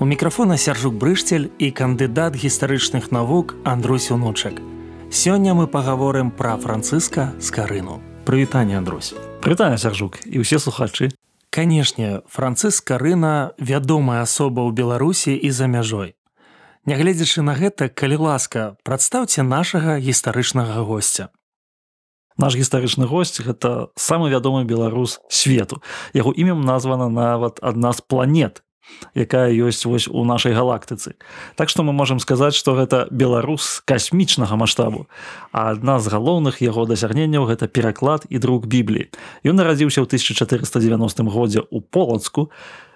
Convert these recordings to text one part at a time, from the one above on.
У мікрафона сяржук брышцель і кандыдат гістарычных навук Андрусь унучак. Сёння мы пагаворым пра францыска з карыну. Прывітанне Андрусь. Прытанне сяржук і ўсе слухачы. Канешне, францыск карына вядомая асоба ў Беларусі і за мяжой. Нягледзячы на гэта, калі ласка, прадстаўце нашага гістарычнага госця. Наш гістарычны госць гэта самы вядомы беларус свету. Яго імем названа нават адна з планет, якая ёсць вось у нашай галактыцы. Так што мы можемм сказаць, што гэта беларус касмічнага маштабу. А адна з галоўных яго дасягненняў гэта пераклад і друк бібліі. Ён нарадзіўся ў 1490 годзе ў полацку,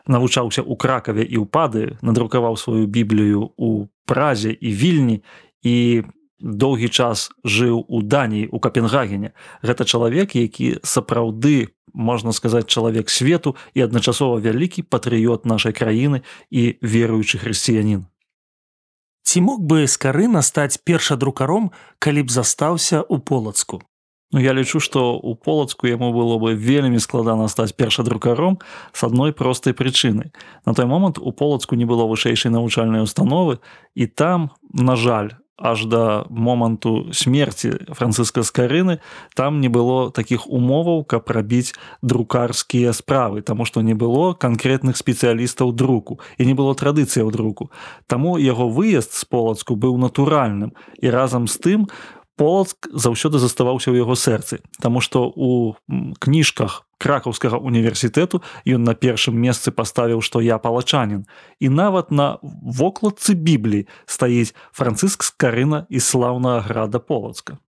навучаўся ў кракаве і ўпады, надрукаваў сваю біблію ў празе і вільні і доўгі час жыў у даніі у капенгагене гэта чалавек які сапраўды можна сказаць чалавек свету і адначасова вялікі патрыёт нашай краіны і веруючы хрысціянін ці мог бы скарына стаць першадрукаром калі б застаўся у полацку Ну, я лічу што у полацку яму было бы вельмі складана стаць першадрукаром с адной простай прычыны на той момант у полацку не было вышэйшай навучальнай установы і там на жаль аж да моманту смерти францыска скарыны там не было таких умоваў каб рабіць друкарскія справы тому что не было конкретных спецыялістаў друку і не было традыцыяў друку. Таму яго выезд з полацку быў натуральным і разам з тым полацк заўсёды заставаўся ў яго сэрцы Таму што у кніжках кракаўскага універсітэту ён на першым месцы паставіў што я палачанін. І нават на вокладцы бібліі стаіць францыск скарына і слаўнага града полацка.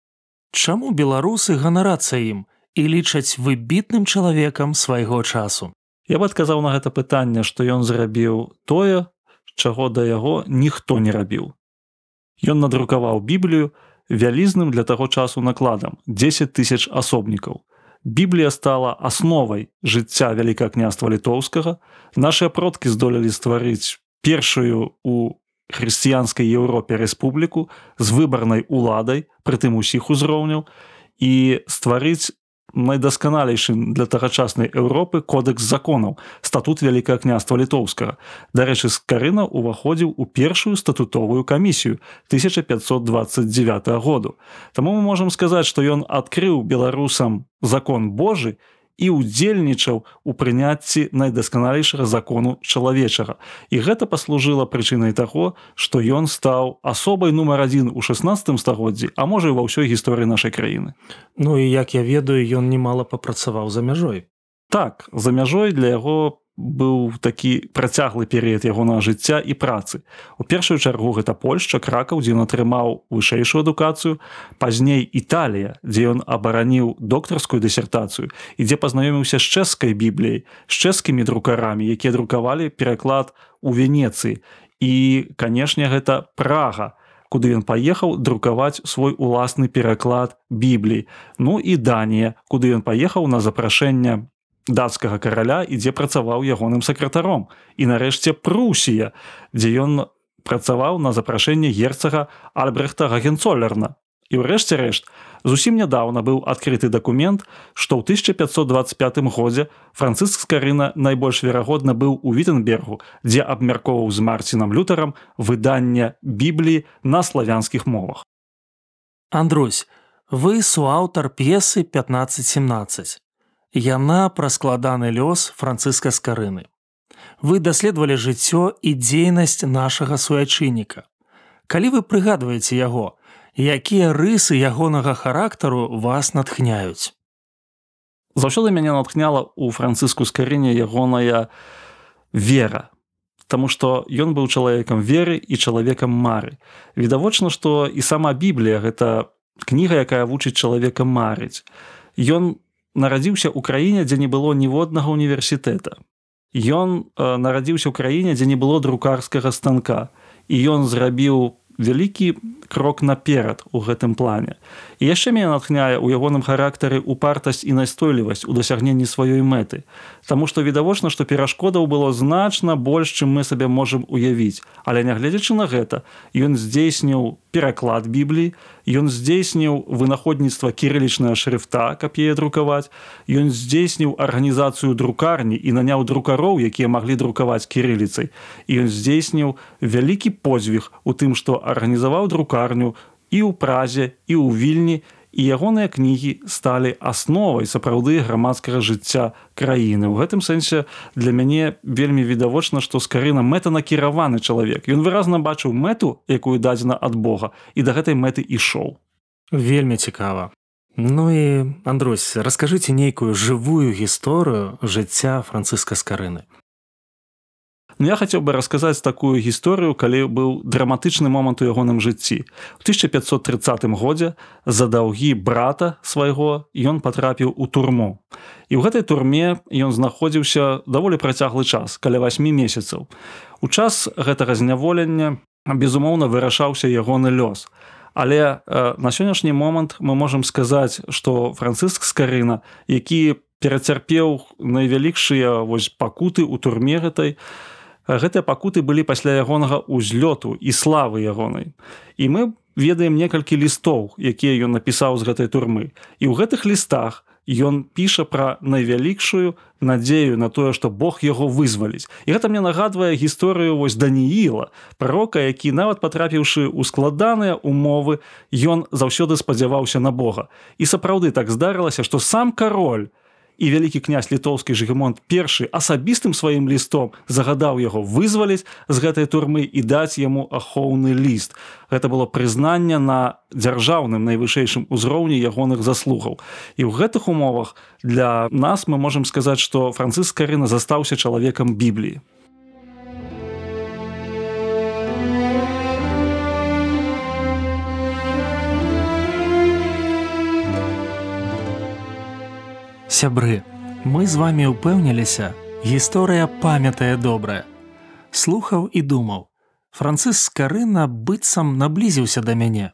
Чаму беларусы ганарацца ім і лічаць выбітным чалавекам свайго часу? Я бы адказаў на гэта пытанне што ён зрабіў тое чаго да яго ніхто не рабіў. Ён надрукаваў біблію вялізным для таго часу накладам 10 тысяч асобнікаў. Біблія стала асновай жыцця вяліка княства літоўскага. Нашыя продкі здолелі стварыць першую у хрысціянскай Еўропе рэспубліку з выбарнай уладай, прытым усіх узроўняў і стварыць найдасканалейшым для тагачаснай Еўропы кодэкс законаў статут вялікае княства літоўскага дарэчы з карына уваходзіў у першую статутовую камісію 1529 году Таму мы можемм сказаць што ён адкрыў беларусам закон Божы і ўдзельнічаў у прыняцці найдасканалейшага закону чалавечага. І гэта паслужыла прычынай таго, што ён стаў асобай нумар адзін у 16 стагоддзі, а можа і ва ўсёй гісторыі нашай краіны. Ну і як я ведаю, ён немало папрацаваў за мяжой. Так, за мяжой для яго быў такі працяглы перыяд ягонага жыцця і працы. У першую чаргу гэта Польшча кракаў, дзе ён атрымаў вышэйшую адукацыю, пазней Італія, дзе ён абараніў доктарскую дысертацыю і дзе пазнаёміўся з чэшскай бібліяй, з чэшскімі друкарамі, якія друкавалі пераклад у Венецыі. І, канешне, гэта прага, куды ён паехаў друкаваць свой уласны пераклад бібліі. Ну і Данія, куды ён паехаў на запрашэнне дацкага караля і дзе працаваў ягоным сакратаром. І нарэшце прусія дзе ён працаваў на запрашэнне герцага альбрехта гагенцолерна і ўрэшце рэшт зусім нядаўна быў адкрыты дакумент што ў 1525 годзе францыск скарына найбольш верагодна быў у вітенбергу дзе абмяркоўваў з марцінам лютарам выдання бібліі на славянскіх мовах. Андрусь вы суаўтар п'есы 1517 Яна пра складаны лёс францыска скарыны. Вы даследавалі жыццё і дзейнасць нашага суайчынніка. Калі вы прыгадваеце яго, якія рысы ягонага характару вас натхняюць. Заўсёды мяне натхняла ў францыску скарыне ягоная вера. Таму што ён быў чалавекам веры і чалавекам мары. Відавочна, што і сама Біблія гэта кніга, якая вучыць чалавека марыць. Ён нарадзіўся ў краіне дзе не было ніводнага універсітэта Ён э, нарадзіўся ў краіне дзе не было друкарскага станка. І ён зрабіў вялікі крок наперад у гэтым плане. І яшчэ мяне натхняе ў ягоным характары упартасць і настойлівасць у дасягненні сваёй мэты. Таму што відавочна што перашкодаў было значна больш чым мы сабе можемм уявіць. Але нягледзячы на гэта ён здзейсніў пераклад бібліі ён здзейсніў вынаходніцтва кірылічная шрыфта каб яе друкаваць ён здзейсніў арганізацыю друкарні і наняў друкароў якія маглі друкаваць кірыліцай і ён здзейсніў вялікі подзвіг у тым што арганізаваў друкарню і ў празе і ў вільні і ягоныя кнігі сталі асновай сапраўды грамадскага жыцця краіны. У гэтым сэнсе для мяне вельмі відавочна што скарына мэтанакіраваны чалавек. Ён выразна бачыў мэту якую дадзена ад Бога і да гэтай мэты ішоў. Вельмі цікава. Ну і Андрусь расскажыце нейкую жывую гісторыю жыцця францыска скарыны Ну, я хацеў бы расказаць такую гісторыю, калі быў драматычны момант у ягоным жыцці. У 1530 годзе за даўгі брата свайго ён патрапіў у турму. І ў гэтай турме ён знаходзіўся даволі працяглы час, каля васьмі месяцаў. У час гэтага зняволення, безумоўна, вырашаўся ягоны лёс. Але э, на сённяшні момант мы можам сказаць, што францыск скарына, які перацярпеў найвялікшыя пакуты ў турме гэтай, гэтыя пакуты былі пасля ягонага ўзлёту і славы ягонай. І мы ведаем некалькі лістоў якія ён напісаў з гэтай турмы. І ў гэтых лістах ён піша пра найвялікшую надзею на тое што Бог яго вызваліць. І гэта мне нагадвае гісторыю вось данііла прарока які нават патрапіўшы ў складаныя умовы ён заўсёды спадзяваўся на Бога. І сапраўды так здарылася што сам кароль і вялікі князь літоўскі жыгемонт першы асабістым сваім лістом загадаў яго вызваліць з гэтай турмы і даць яму ахоўны ліст. Гэта было прызнанне на дзяржаўным найвышэйшым узроўні ягоных заслугаў. І ў гэтых умовах для нас мы можемм сказаць, што францыск карына застаўся чалавекам бібліі. Сябры. Мы з вами упэўніліся гісторыя памятае добрая слухаў і думаў. Францыс скарына быццам наблізіўся да мяне.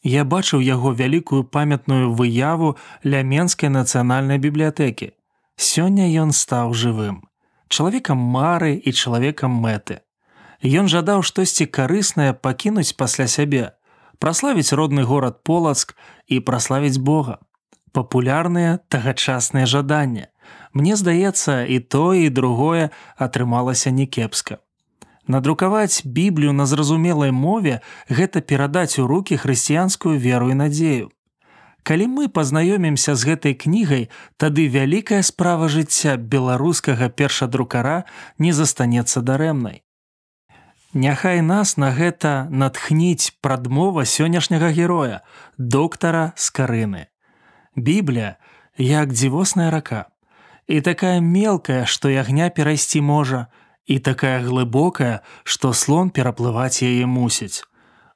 Я бачыў яго вялікую памятную выяву ля менскай нацыянальнай бібліятэкі. Сёння ён стаў жывым. Чалавекам мары і чалавекам мэты. Ён жадаў штосьці карыснае пакінуць пасля сябе праславіць родны горад полацк і праславіць Бога папулярныя тагачасныя жаданні. Мне здаецца, і тое і другое атрымалася некепска. Надрукаваць біблію на зразумелай мове гэта перадаць у рукі хрысціянскую веру і надзею. Калі мы пазнаёмімся з гэтай кнігай, тады вялікая справа жыцця беларускага першадрукара не застанецца дарэмнай. Няхай нас на гэта натхніць прадмова сённяшняга героя, доктара скарыны. Біблія як дзівосная рака. І такая мелкая, што ягня перайсці можа, і такая глыбокая, што слон пераплываць яе мусіць.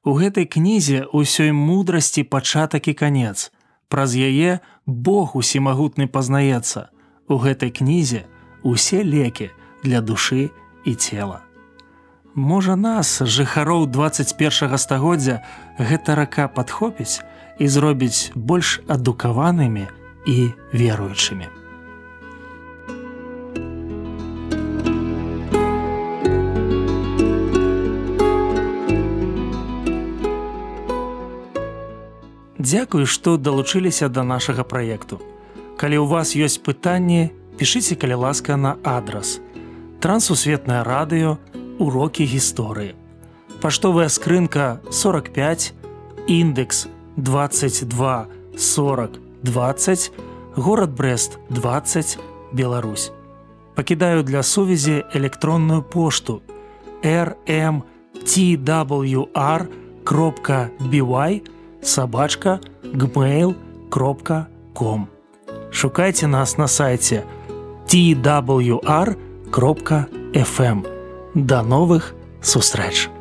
У гэтай кнізе ўсёй мудрасці пачатак і канец. Праз яе Бог усімагутны пазнаецца. У гэтай кнізе усе лекі для душы і цела. Можа нас, жыхароў 21 стагоддзя, гэта рака падхопіць, і зробіць больш адукаванымі і веруючымі. Дзякую, што далучыліся да нашага праекту. Калі ў вас ёсць пытанні, пішыце калі ласка на адрас. Трансусветнае радыё, урокі гісторыі. Паштовая скрынка 45, індекс 22 40 20 город брест 20 беларусь. Пакідаю для сувязі электронную пошту rmtwr кропка by собачка gmail кропка com. Шукайце нас на сайте twr кропка fm до новых сустрэч